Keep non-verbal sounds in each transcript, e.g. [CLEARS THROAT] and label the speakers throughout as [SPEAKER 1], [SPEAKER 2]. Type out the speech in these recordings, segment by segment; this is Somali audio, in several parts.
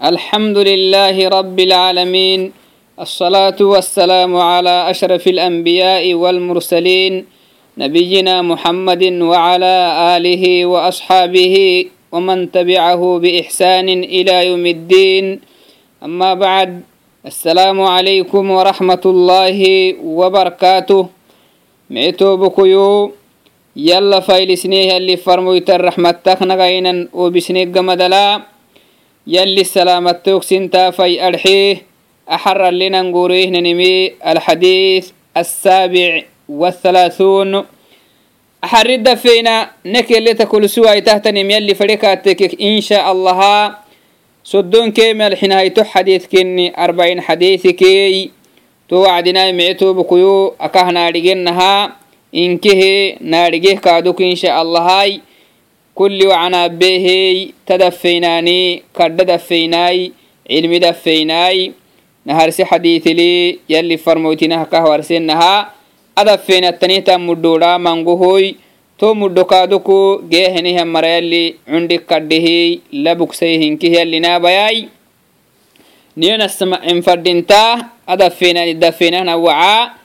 [SPEAKER 1] الحمد لله رب العالمين الصلاة والسلام على أشرف الأنبياء والمرسلين نبينا محمد وعلى آله وأصحابه ومن تبعه بإحسان إلى يوم الدين أما بعد السلام عليكم ورحمة الله وبركاته معتو بكيو يلا فايل سنيه اللي فرمويت الرحمة تخنغينا وبسنيق مدلا يلي السلامة توكسنتا في أرحيه أحرر لنا نقوريه ننمي الحديث السابع والثلاثون أحرد فينا نكي اللي تكل سواي تهتنم يلي فريكاتك إن شاء الله صدون كيما الحين حديث كني أربعين حديث كي تو وعدنا معتو بكيو أكهنا رجنها إنكه نارجه كادوك إن شاء الله هاي kulli wacanabeehey tadafeynaani kadhadafeynaai cilmidafeynaai naharse xadiitili yalli farmoytinaha kahwarsenaha adafeynatanita mudhoodha mangohoy to mudhokaaduku geehenihan mara cundhi cundi kadhehi labugsayhinkih yallinaabayai niyanasmacin fadhinta adafeynaani dafeynahna wacaa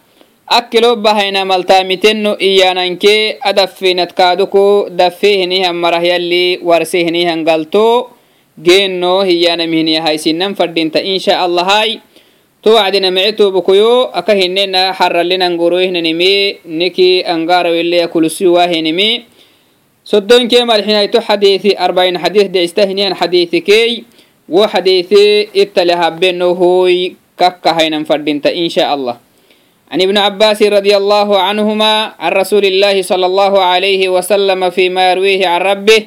[SPEAKER 1] akkilo bahayna maltaamitenno iyaananke adaffinad kaaduko daffehinihan marah yalli warsehinihan galto geenno hiyanamihiniahaysinan fadhinta insha allahay to wacdina mecetubukuyo aka hinena harralinangoroihnanime niki angaaraweleya kulusiwaahenime soddonkee malxinayto xadiisi arbain xadiis deistahinihan xadiisi wo xadiii ittale habbenohoy kakkahaynan fadhinta insha allah عن ابن عباس رضي الله عنهما عن رسول الله صلى الله عليه وسلم فيما يرويه عن ربه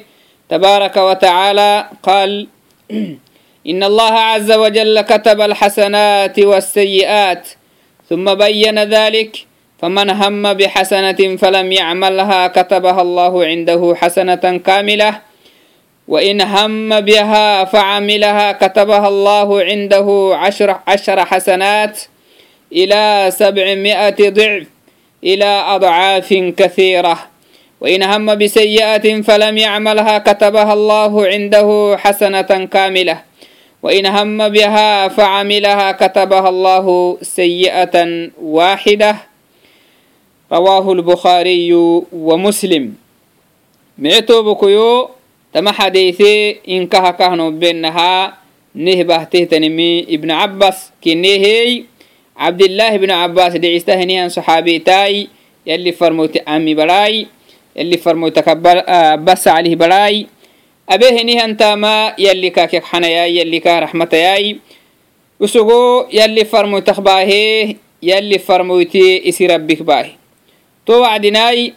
[SPEAKER 1] تبارك وتعالى قال [CLEARS THROAT] إن الله عز وجل كتب الحسنات والسيئات ثم بين ذلك فمن هم بحسنة فلم يعملها كتبها الله عنده حسنة كاملة وإن هم بها فعملها كتبها الله عنده عشر, عشر حسنات إلى سبعمائة ضعف إلى أضعاف كثيرة. وإن هم بسيئة فلم يعملها كتبها الله عنده حسنة كاملة. وإن هم بها فعملها كتبها الله سيئة واحدة. رواه البخاري ومسلم. معتو بكيو تما حديثي إن كه كهنو بينها نهبه تهتنمي ابن عباس كنيهي cabdilaahi bn cabaas dhicistahenihan saxaabitaai yali farmoyte ami baraai yali farmoytakabasaclih baraai abehenihan tama yali kakek xanayai yali ka raxmatayai usugo yali farmoytak baahee yali farmoyte isi rabbik baahe. To wacdinai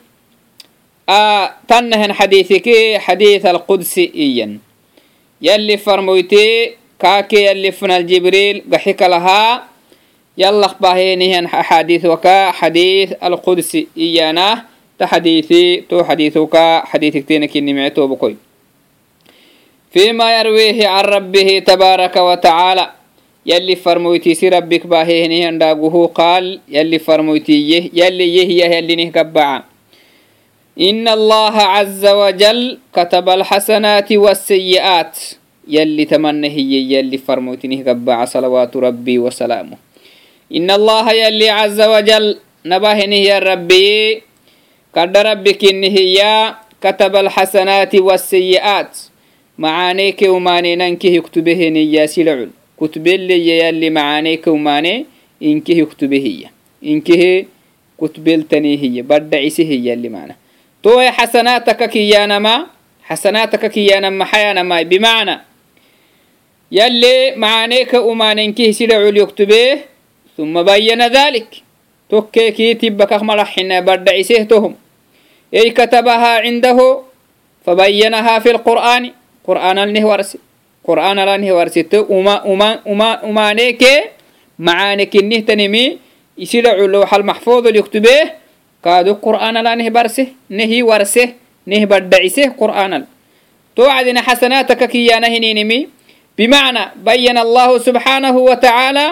[SPEAKER 1] tannahan xadiiثike xadiiث alqudsi iyan. Yali farmoyte kaake yali funal jibriil gaxikalahaa يلا باهينهن حديث وكا حديث القدس إيانا تحديثي تو حديثك حديث كتينك نمعتو بكوي فيما يرويه عن ربه تبارك وتعالى يلي فرمويتي سي ربك باهينهن داقوه قال يلي فرمويتي يلي يه يلي نهقبعا إن الله عز وجل كتب الحسنات والسيئات يلي تمنى هي يلي فرمويتي نهقبعا صلوات ربي وسلامه. in allaha yali caza wajal nabahenihya rabbiyi kadha rabbikinihiya kataba alxasanaati waasiyi'aat macaanee keumaanenankehiktubeheniya silacul kutbeleya yali macaanee keumaane inkehiktubehiyya inkehe kutbeltanihiya badhacisihiyali mana towe xasanaataka kiyaanama xasanaataka kiyaanan maxayaanamai bimacna yali macaanee ka umaanenkihisilaculyoktubee ثم بين ذلك. توكي كي توكيكي تبكخ ملحنا بردعسيهتهم أي كتبها عنده فبينها في القرآن. قرآن لنه ورسي قرآن لنه ورسي وما وما وما وما نيك معانك إنه تنمي يسير اللوح المحفوظ اللي يكتبه كادو قرآن لنه برسه نهي ورسه نه بردعسه قرآن توعدنا حسناتك كي نهي نمي بمعنى بين الله سبحانه وتعالى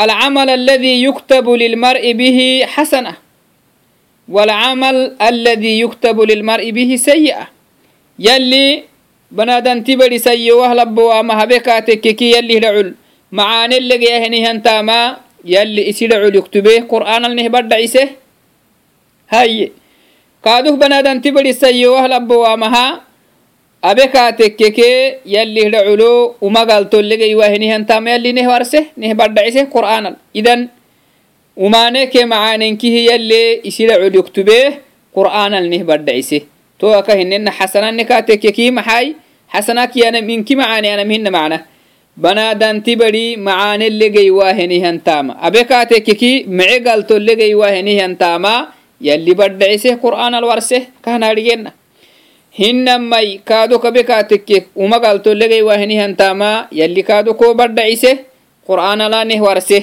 [SPEAKER 1] العمل الذي يكتب للمرء به حسنة والعمل الذي يكتب للمرء به سيئة يلي banadanti badi sayyowah labbowaama habe kaatekkeki yalli hidhacul macaanelegeyahenihantama yalli isidhacul yuktube qur'aanalnih badhacise haye kaaduh banadanti badi sayyowah labbowaamaha abe kaatekkeke yalli hidhaculo umagaltollegeywahenihantama yalli neh warse neh badhacise qur'aanal idan umaaneke macaanenkihi yalle isidhacul yuktube qur'aanal nih badhacise to hinena xasanane kaatekkeki maxay xasanakiyanam inki macaane anam hina macna banadanti badi macaanellegeywahenihantama abe kaatekkeki mece galtollegeywahenihantama yalli badhacise qur'aanal warse kahnadhigena hinamai kaado kabe kaatekke uma galtollegeywahenihantama yalli kaado ko badhacise qur'aanalaneh warse.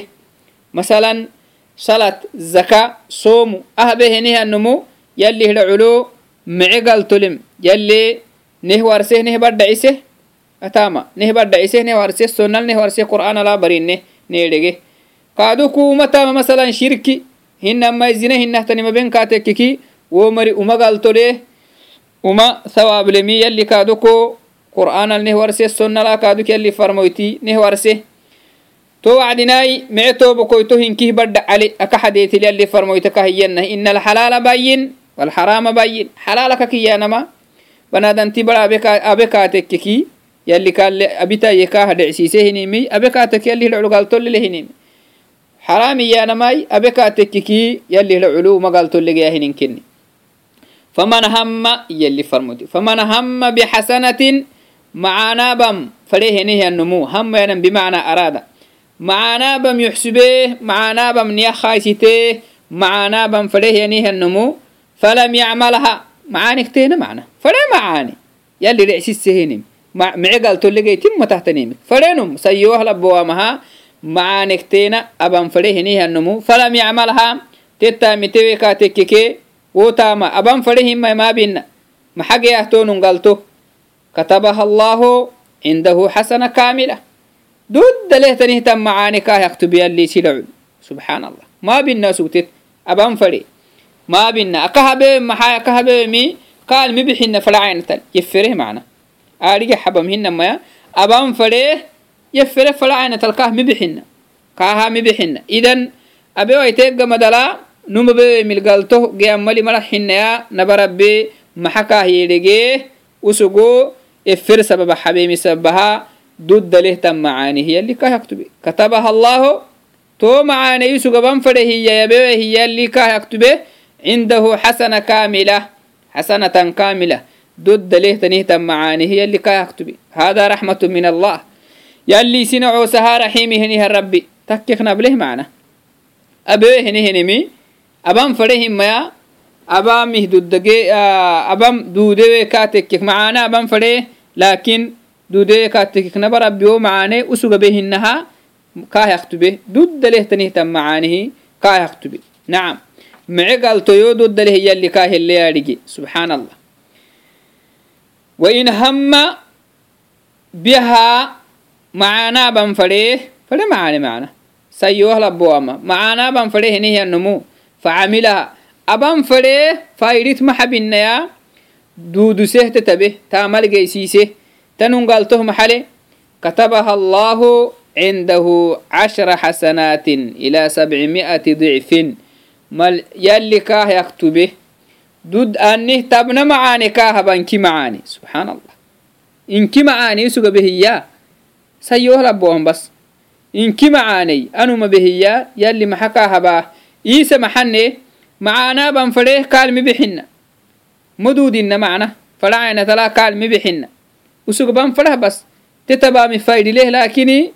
[SPEAKER 1] Masalan salat zaka soomu ahbehenihanumu yalli hidhaculo mece galtolem yalle neh warse neh badhacise atama. Neh badhacise neh warse sonnal neh warse qur'aanala barine needhege kaadu kuumatama masalan shirki hinamai zine hinahtanima ben kaatekkeki wo mari uma galtole uma sawablemi yalli kaadu ko qur'aanal neh warse sonnala kaaduk yalli farmoyti neh warse. To wacdinai mece tobokoyto hinkih badha cali aka xadeetil yalli farmoyta kahiyana ina alxalaala bayin walxaraama bayin xalaalaka kiyanama banadanti bara abe kaatekkeki yalli kaale abitaye kaha dhecsiise hinimi abe kaateke yalli hila culgaltollele hinimi xaraam iyanamai abe kaatekkeki yalli hila culu magaltollegeya hininkenni faman hamma yalli farmoti faman hamma bixasanatin macaanaabam fadhehenehyanumu hamma yanan bimacna araada macaanaabam yuxsubee macaanaabam niyakhaysitee macaanaabam fadhehyanehyanumu falam yacmalha macaanigteena macna fadhe macaani yalli dhecsisehenim fadhenum sayyowah labbowaamaha macaanigteena aban fadhehenehyanumu falam yacmalha tettaamitewe kaatekkeke wotaama aban fadhe himma maabinna maxageyah toonun galto katabaha allahu cindahu xasana kaamila dudda lehtanihtan macaani kaah yaktubiyalli silacul subxaan allah maabinna sugtet aban fadhe maabinna aka habe maxay aka habemi kaal mi bixinna fadhacaynatan yeffereh macna aadhige xabam hinamaya aban fadhe yeffere fadhacaynatal kaah mi bixinna kaaha mi bixinna idan abe waiteeggamadala numabe milgalto geammali mara xinaya nabarabe maxakah yedhegee usugo efer sababa xabeemi sabaha duddalehtan macaanihi yalli kah katabaha allaaho to macaanayi sugaban fadhe hiya yabewe hiyalli cindahu xasana kamila xasanatan kaamila duddalehtanihtan macaanihi yalli kah hada raxmatu min allah yali isinacoosaha raxiimi heniha rabbi takkeknableh macna abewe henihenemi abam fare himaya abamih dudage abam dudewe katekkek macana abam fare laakiin dudewe katekeknaba rabbiyo macane usugabe hinaha kahaktube duddalehtanihtan macanehi kahaktube nacam mece galtoyo duddaleh yalli kaheleyadige subxaan allah wain hamma biha macana ban fare fare macane macana sayohlaboama macana ban fare henihiyannomu facamilaha aban fadhee faidit maxabinaya duudusehte tabe taamalgeysiise tanungaltoh maxale katabaha allahu cindahu cashra xasanaatin ilaa sabcimi'ati dicfin mal yalli kaah yaktube dud anih tabna macaane kaahaban ki macaane subxaan allah inki macaaney suga behiya sayoh bas inki macaaney anuma behiya yalli maxa kaahabaa iisa maxane macaanaaban fadhe kaalmi bixinna madudinna macna fadhacayna talaa kaalmi bixinna usugban fadhah bas te tabaami faydhileh laakini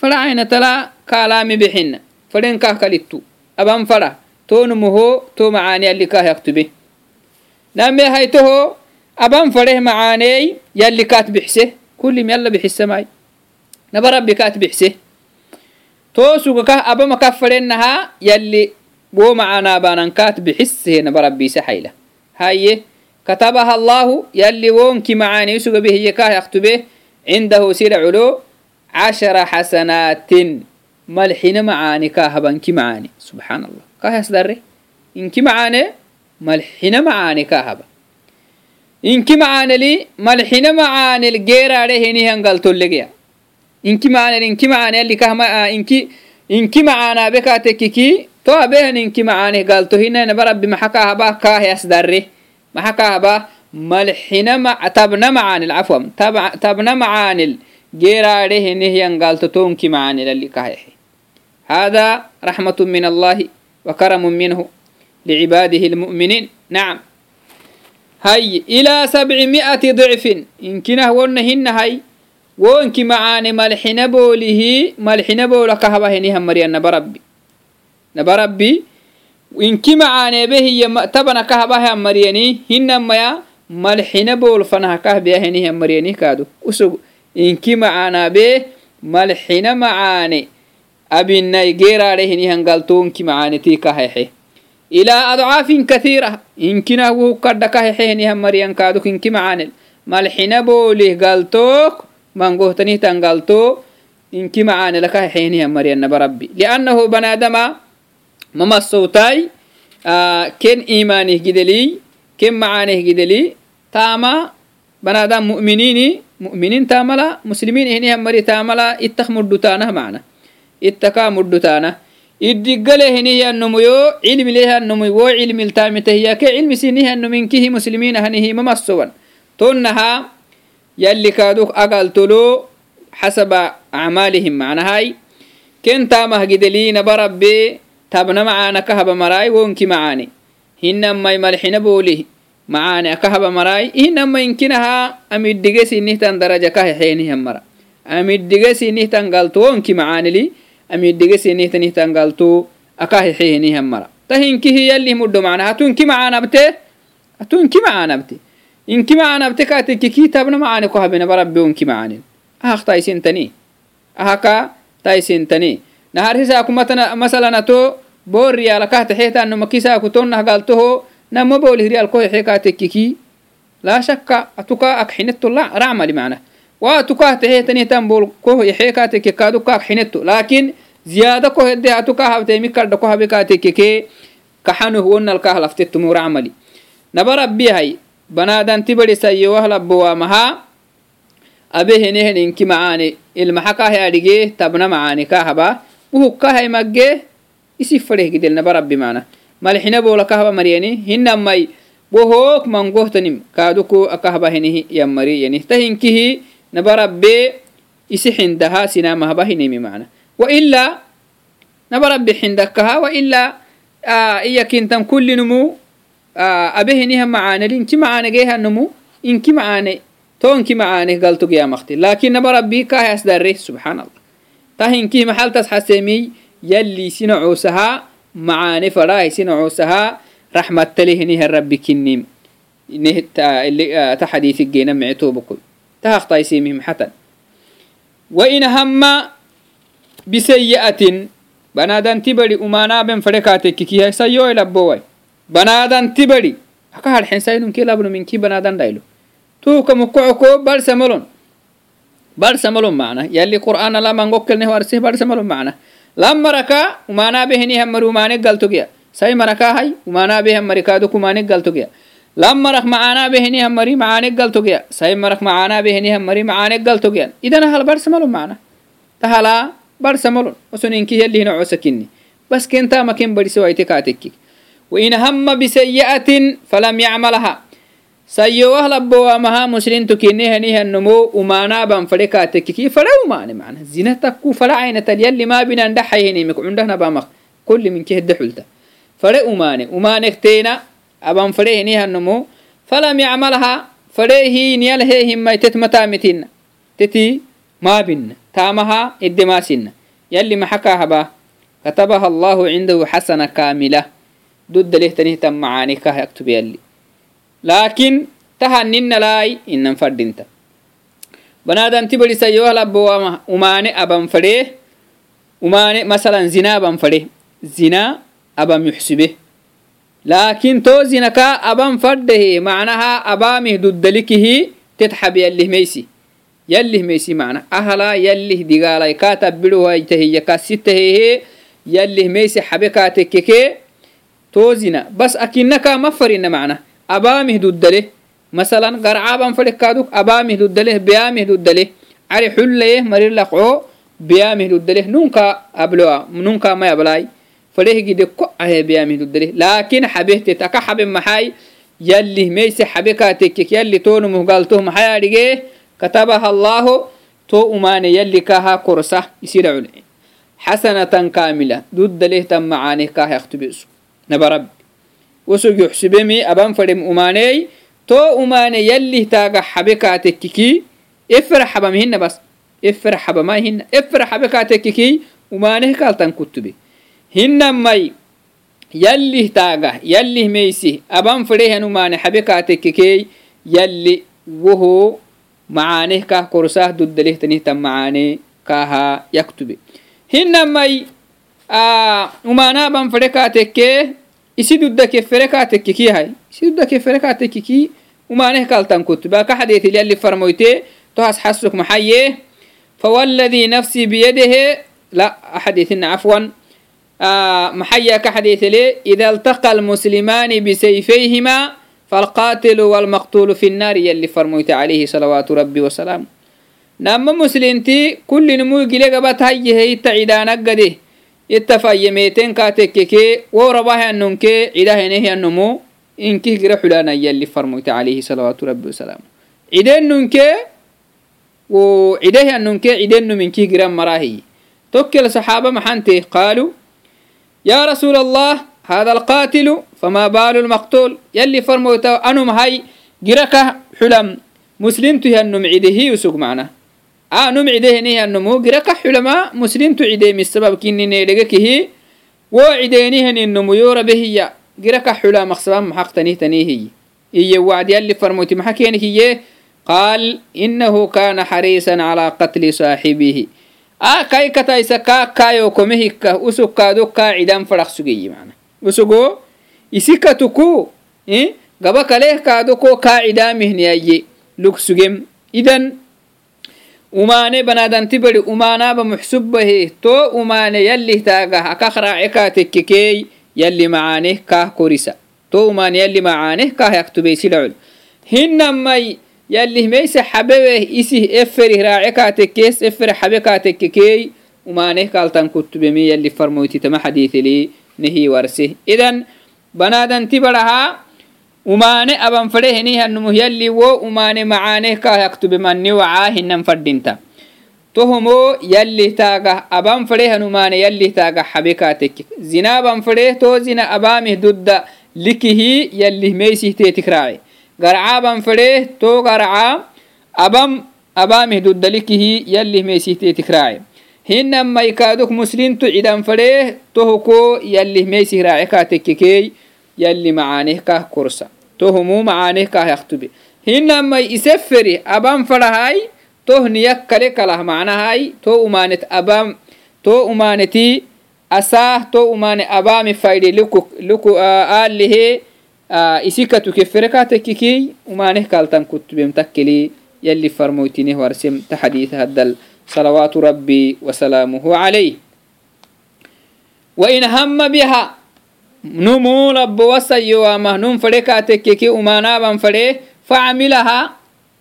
[SPEAKER 1] fadhacayna talaa kaalaami bixinna fadhen kaah kalittu aban fadhah toonumuho to macaane yalli kaah yaktube name haytoho aban fadheh macaaney yalli kaat bixse kullim yalla bixisamay naba rabbi kaat bixse to suga kah abama kaf fadhennaha yalli wo macaanaabanan kaat bixissehe naba rabbiise hayla haye katabaha allahu yalli wonki macaane suga behiye kaah yaktube cindahu sida culo cashara xasanaatin. Malxina macaani kaahabanki macaani. Subxaan allah kahas darre? Inki macaane malxina macaane kaahaba inki macaaneli malxina macaanel geeraadhe henihan galtollegeya inki macaanel inki macaane alli kahma inki inki macaanaabe kaatekkiki to abehan inki macaaneh galto hinanaba rabbi maxa kaahaba kaaheyas darre maxa kaahaba malxina tabna macaanel cafwan tabna macaanel geeraadhe henehyan galto tonki macaanel alli kahyahe هذا رحمة من الله وكرم منه لعباده المؤمنين نعم هاي إلى سبعمائة ضعف إن كنا ونهن هاي وإنك معاني ملحن بوله ملحن بولك هبا هنيها مريا nabarabbi inki macaneebehiya tabana kahabahan mariyani hinamaya malxina boolfanahakahbeahenihan mariyani kaadu. Usug inki macaanaabee malxina macaane abinai geeraarehinihan galtoonki macaaneti kahexe ilaa adcaafin kathiira inkinah wuhukadha kahexehenihan mariyan kaaduk inki macaane malxina boolih galtook mangohtanihtan galtoo inki macaanela kahexehenihan mariyannabarabbi liannahu banaadama mamasowtai ken imanih gidelii ken macanih gidelii tama banadam mu'minini mu'minin tamala muslimin ihnihamari tamala ittak muddutanah mana ittaka muddutanah iddiggale hinihyanumuyo cilmilehanumuy wo cilmiltamitahiyake cilmisinihanuminkihi musliminahanihi mamasowan tonnaha yalli kaaduk agaltolo xasaba acmaalihim macnahay ken tamah gideli nabarabbe tabna macaana kahaba maraay wonki macaani. Hinamai malxina boolih macaani akahaba maraay hinama inkinaha amiddige sinihtan daraja kahexeenihan mara. Amiddige sinihtan galto wonki macaanili amiddige sinihtanihtan galto akahexehenihan mara. Tahinkihi yalih muddo macna hatunki macaanabte hatunki macaanabte inki macaanabte katekki kitabna macaani ko habena barabbe onki macaanin ahak taisintani ahaka taisintani nahar hisaakumatana masalanato bor riyala kahtaxeetanuma kisaaku tonnah galtoho nama bolih riyal ko hexe katekkiki laa shakka atuka akxinetto racmali macna wa atuka taxeetanihtan bol ko yexe katekke kaduka akxinetto laakiin ziyaada ko hedde atuka habteemi kadha ko habe katekkeke kaxanuh wonnalkah laftettumu racmali naba rabbiyahay banaadanti badisayyewah labbowaamaha abe henehen inki macaane ilmaxa kahe adhige tabna macaane kahaba uhukkahay magge isi fadeh gidel naba rabbi mana malxina bola kahaba mariyani hinamai wohook mangohtanim kaaduku akahaba henihi yammari yani tahinkihi naba rabbe isi xindaha sinamahaba hinimi mana waila naba rabbi xindakaha waila iyakintan kullinumu abe heniha macaaneli inki macaanegehanumu inki macaane toonki macaane galtugyamakti laakiin naba rabbi darre subxaan allah tahinkih maxaltas xasemiy yalii sinacoosahaa macaane fadhaai sinacoosahaa raxmattalehiniha rabbi kinnim. Ta xadiisigeyna eh, micetoobakoy tahaqtaisemih maxatan wain hamma bisayi'atin banaadanti bari umaanaaben fadhe kaatekkikiyah sayoe labboway banaadanti bari aka harxensainunke labno minki banaadan dhaylo tuuka mukkocoko barsamolon barsa mana yali qur'ana lamangokkelneh arsih barsa malum macna lam maraka umanabehini hammari umane galtogiya sai maraka hai umanabeh hammari kadok umane galtogiya lam marak macanabehini hammari macane galtogiya sai marak macanabehini hammari macane galtogiya idan hal barsa malum macna tahala barsa malun osoninki yalihina cosakini bas kentamaken badise waite katekki wain hamma bisayi'atin falam yacmalaha sayowahلabo amaha muslimtu kinehanihanmo umanaban fale katekiki fale umane mana zina takku fade ainatal yali mabinan dhaxayhenemek cundahnabamak kuli minkehedde xulta fade umane umanektena aban fade henihanmo falam yacmalha fade hiniyalhe himmai tetmatamitina teti mabina tamaha edemasina yali maxakahaba katabaha allahu cindahu xasana kamila dudalehtanihtan macaani kah laakin tahaninalaai inan fadinta banadanti badisayohlabowama umaane aban fadee umaane masalan zina aban fade zina aban yuxsibe laakin to zinaka aban faddehe macnaha abaamih duddalikihi tetxab yallihmeysi yallihmeysi mana ahala yallih digaalai kaatabidohaitahiya kasitahehe yallihmeysi xabe kaatekkeke to zina bas akinaka ma farina macna abamihduddaleh masalan garcaban fadhekaaduk abamihdudaleh beyamihdudaleh cari xullayeh marilaqo beyamihdudaleh nunka abloa nunka may ablay fadhehgide ko ahe beyamihdudaleh laakin xabehtet aka xabe maxay yallih meyse xabe kaatekek yalli toonumuh galtoh maxay adhigee katabaha allaaho to umaane yalli kaha korsa isidhacune xasanatan kaamila dudaleh tan macaaneh kaha aqtubesu nabarabbi wosog yoxsibemi aban fadhem umaaney to umaane yallih taaga xabe kaatekkiki efera xabam hina bas efera xabama hina efera xabe kaatekkiki umaaneh kaaltan kuttube hinnammai yallih taaga yallih meysi aban fadhehan umaane xabe kaatekkikey yalli woho macaaneh kah korsaah duddalehtanihtan macaane kaaha yaktube hinnammai umaana aban fadhe kaatekkee isi dudakefferekatekiki yahay isi umaneh kaltankut bakaxadeetil farmoyte tohas xasuk maxaye fawalladii nafsii biyadehe la axadeetina cafwan maxaya kaxadeetele ida altaqa almuslimaani bisayfayhima falqatilu walmaqtulu fi nnaari yali farmoyte calayhi salawaatu rabbi wasalaamu nama muslinti kullinmuu gilegabatahayeheita cidaanagade hayyehe itta cidaanaggade itta fayyemeten kaatekkeke wo rabahanunke cidahenehianumu inkih gira xulanayalli farmoyte alayhi salawaatu rabbi wasalaamu cidenunke wo cidehianunke cidenum inkih giran marahiyi tokkel saxaaba maxante qaalu ya rasuul allah hada alqatilu fama baalu lmaqtul yalli farmoyta anum hay giraka xulam muslimtu hianum cidehi usug macna anum cidehenihanmu giraka xulama muslimtu cideemi sababkininedhegekihi wo cideenihaninmu yorabehiya giraka xula maqsaban maxaqtanihtanihiy iye wacdi yalli farmoti maxa kenikiye qaal inahu kana xariisan calaa qatli saaxibihi. A kaikataisa kaa kaayo komehikka usukkaado kaa cidan fadhaq sugeyi mana usugo isikatuku gaba kaleh kaado kaa cidaamihniyaye lug sugem. Idan umane banadanti bari umanaba muxsubahe to umane yalih taagah akak raacekaatekkekey yalli macaaneh kah korisa. To umane yalli macaaneh kah yaktubeysilacul hinamai yalih meyse xabeweh isih eferih raacekaatekkees efer xabekaatekkekey umaneh kaltan kutubemi yalli farmoytitama xadiithili nehi warse idan banadanti baraha umane aban fade henihanumuh yalli wo umane macaaneh kah yaktube manni wacaa hinan fadinta tohomo yalli taagah aban fadehan umane yalli taagah xabekaatek zina aban fadeh to zina abamih dudda likihi yallih meysihte raace garca aban fadeh to garca abam abamih dudda likihi yallih meysihte raace hinan maykaduk muslimtu cidan fadeh tohoko yallih meysih raace kaatekkekey yalli macaaneh kah korsa tohumu macaaneh kah yaktube hinamai iseferi aban fadahai toh niyak kale kalah macnahai to umanet abam to umaneti asah to umane abami fayde luku alihe isikatu keferekatekikiy umaneh kaltan kutubem takkeli يلي فرموتينه ورسم تحديث هدل صلوات ربي وسلامه عليه وإن هم بها numu labbo wasayyowaamah num fade kaatekkeki umaanaaban fade facamilaha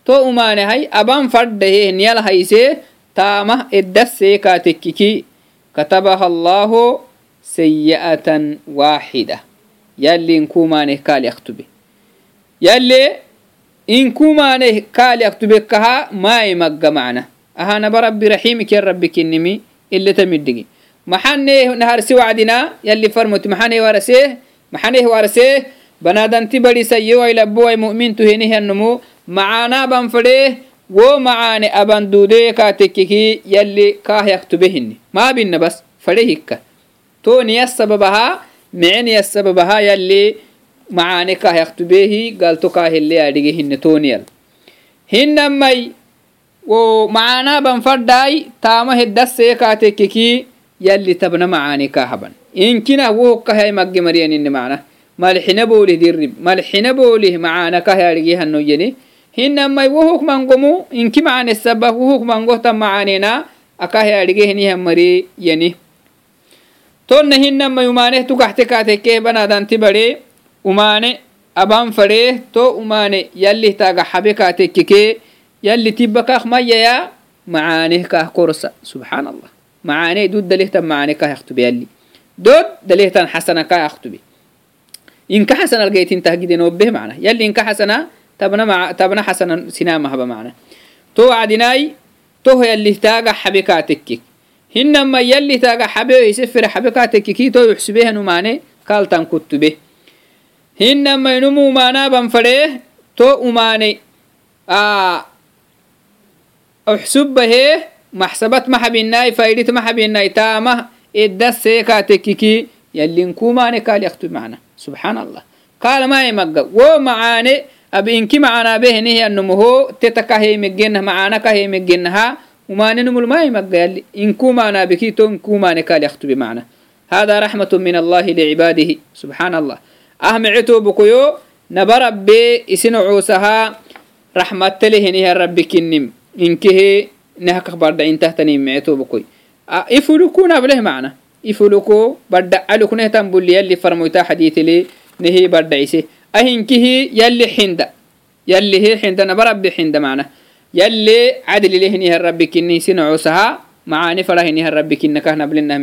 [SPEAKER 1] to umaane hay aban faddahe niyal hayse taamah eddassee kaatekkiki katabaha allahu sayi'atan waaxida yalli inkumaaneh kaali aktube. Yalle inkumaaneh kaali aktubekkaha maayi magga macna ahanaba rabbi raximik yan rabbi kinnimi ileta middigi maxane naharsi wacdina yalli farmut maxane warasee maxaneh warasee banadanti badisayyowai labowai mu'mintu henihannumu macaanaban fadee wo macaane aban duudee kaatekkiki yalli kaah yaktubehinni maabinna bas fade hikka. To sababaha mice sababaha yalli macaane kaah yaktubeehi galto kaahelle adhigehinne toniyal. Hinnamai wo macaanaban faddaai taama heddasee kaatekkiki يلي تبنى معاني كاهبا إن كنا وهو كهي مجي مريان إن معنا مالحنا بوله ديرب مالحنا بوله معانا كهي رجيها النجني هن ما وهو من قمو إن كي معاني السبب وهو من قهتا معانينا أكاهي رجيه نيها مري يني تون هن ما يمانه تكحت كاتك بنا دانتي بدي ومانه aban fadhee to umaane yallih taaga xabe kaatekkekee yalli tibba kaak mayaya macaaneh kaah korsa subxaan allah macaanee dud dalehtan macaane kaah yaktube yalli dod dalehtan xasana kaah yaktube inka xasana algaytintah gidenobeh macna yalli inka xasana tabna tabna xasana sinamahaba macna to wacdinaai toho yallih taaga xabe kaatekkek hinama yalli taaga xabe hisefere xabe kaatekkeki to yuxsubehan umaane kaaltan kuttube hinama inumu umaanaban fadhee to umaane uxsubbahee maxsabat maxabinai faidit maxabinai taamah eddaseekatekiki yalinkumane kaalyaktu macna subxaan allah kaalmae magga wo macaane ab inki macaanaabehenihianomoho tetakaheimegena macaana kaheimeggenaha umaanenumulmai magga yali inkumanaabeki to inkumane kaalyaktu bimacna hada raxmatu min allahi licibaadihi subxaan allah ahmecetobokoyo naba rabbe isinocuusaha raxmatteleheniha rabbikinnim inkehe nehakah bardhaintahtani mecetobakoi ifuluku nableh macna ifuluku bardhacaluknehtan bulli yalli farmoyta xadiitili nehi bardhaise ahinkihi yalli xinda yallihi xindanaba xinda macna yalli cadlilehiniha rabbi kinnihisinacosaha macaani farahiniha rabbi kinnakah nablinah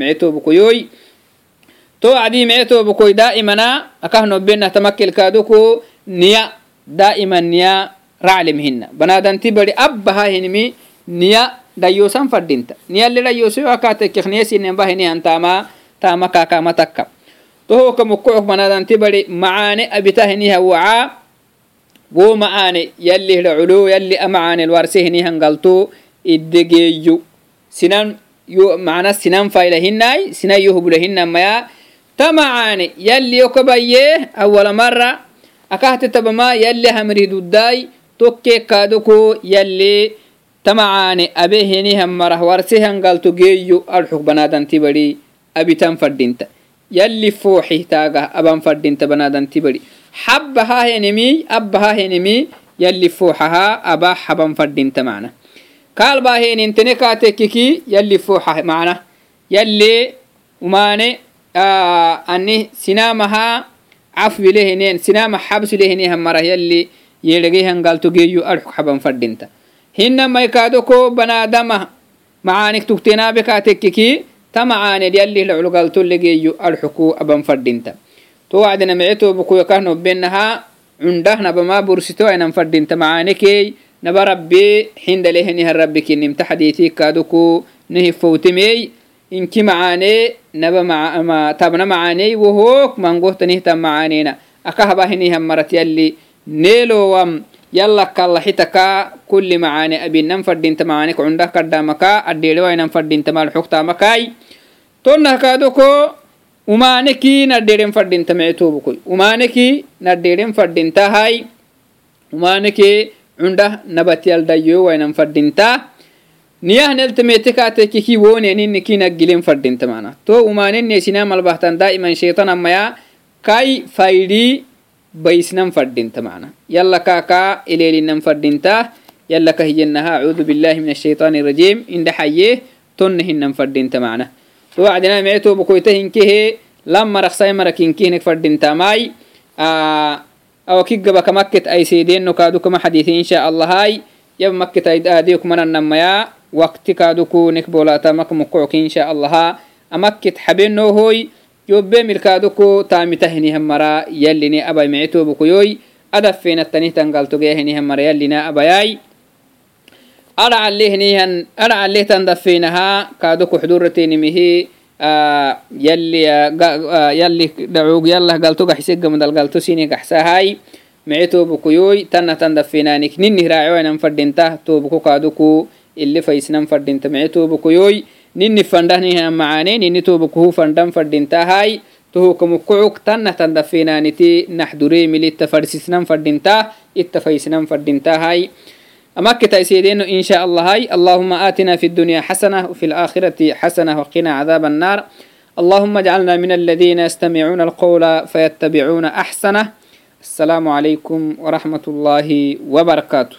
[SPEAKER 1] to acdii mecetobakoi daa'imana akah nobenah tamakkelkaaduku niya daa'iman niya raclimhina banaadanti bari abbaha hinimi niya dhayoosan fadhinta niyalli dhayoosoyo akatekekniyasinebahinehan tama tama kakama takka tohoka mukkocok manadanti bari macaane abitahiniha wacaa wo macaane yalli hidha culo yalli amacaane lwarsehinihan galto iddegeeyo sinan yo macna sinan faylahinai sinan yo hubulahinan maya. Ta macaane yalli yokabayee awala mara akahte tabama yalli hamrihduddai tokke kaadoko yalli tamacaane abehenihan marah warsehangalto geeyyo adxug banaadanti badi abitan fadhinta yalli fooxi taagah aban fadhinta banaadanti badi xabbahaa henemi abbahaa yalli fooxahaa abaa haban fadhinta macna kaalbaa henintene yalli fooxa macna yalli umaane ani sinaamahaa cafwilehenen sinaama xabsulehenihan marah yalli yeedhagehangalto geeyyo adxug haban fadhinta hinamai kaadoko banaadama. Macaanik tugtenaabe kaatekkiki ta macaaned yalli laculugaltolle geeyu arxuku aban fadhinta to wacdina mecetobukuyakah nobbenaha cundah nabama bursito ainan fadhinta macaanekey naba rabbe xinda lehinihan rabbi kinimta xadiitii kaaduku nehi fowtemey inki macaane naba tabna macaaney wohook mangohtanihtan macaanena akahabahinihan marat yalli neelowam yalla kallaxitaka kulli macaane abinan fadhinta macaane cundah kadhamaka addeedhewainan fadhinta malxogtamakai tonnah kaadoko umaaneki naddeeden fadhinta mecetobukoy umaaneki naddeeden fadhintahai umaaneke cundah nabatyaldayo wainan fadhinta niyah neltemete kaatekiki woneninni kinaggilen fadinta mana to umanenne sina malbahtan daiman shaitan amaya kai faidi baisnan fadinta mana yalla kaka ilelinan fadinta yalla kahiyennaha acuudu billahi min ashaitan irrajim inda xaye tonne hinan fadinta mana to wacdina meceto bukoyta hinkehe lamma raksai marakinkihinek fadinta mai awakigaba kamakket aiseedeno kaadukama xadithi insha allahai yab makket aadiyoku manannamaya waqti kaadukunek bolatamak mukock insha allaha amakkit habenohoy yobe milkaaduku taamitahinihan mara yalline abay mecetobukuyoy adafeenatanihtan galtogeahinihan mara yallina abayay adacalehnihan adacalehtan dafeenaha kaaduku xuduratenimihi yalli dhacug yallah galto gaxisegamadal galto sini dafeenanik ninnih fadhinta tobuku kaaduku ili faisnan fadinta mece tobukoyoy nini fandahnihan macaane nini tobukuhu fandan fadintahai tohukamukucuk tanah tan dafenaniti naxduremilitta farsisnan fadinta itta faisnan fadintahai أمكت أسيدين إن شاء الله هاي اللهم آتنا في الدنيا حسنة وفي الآخرة حسنة وقنا عذاب النار اللهم اجعلنا من الذين يستمعون القول فيتبعون أحسنه السلام عليكم ورحمة الله وبركاته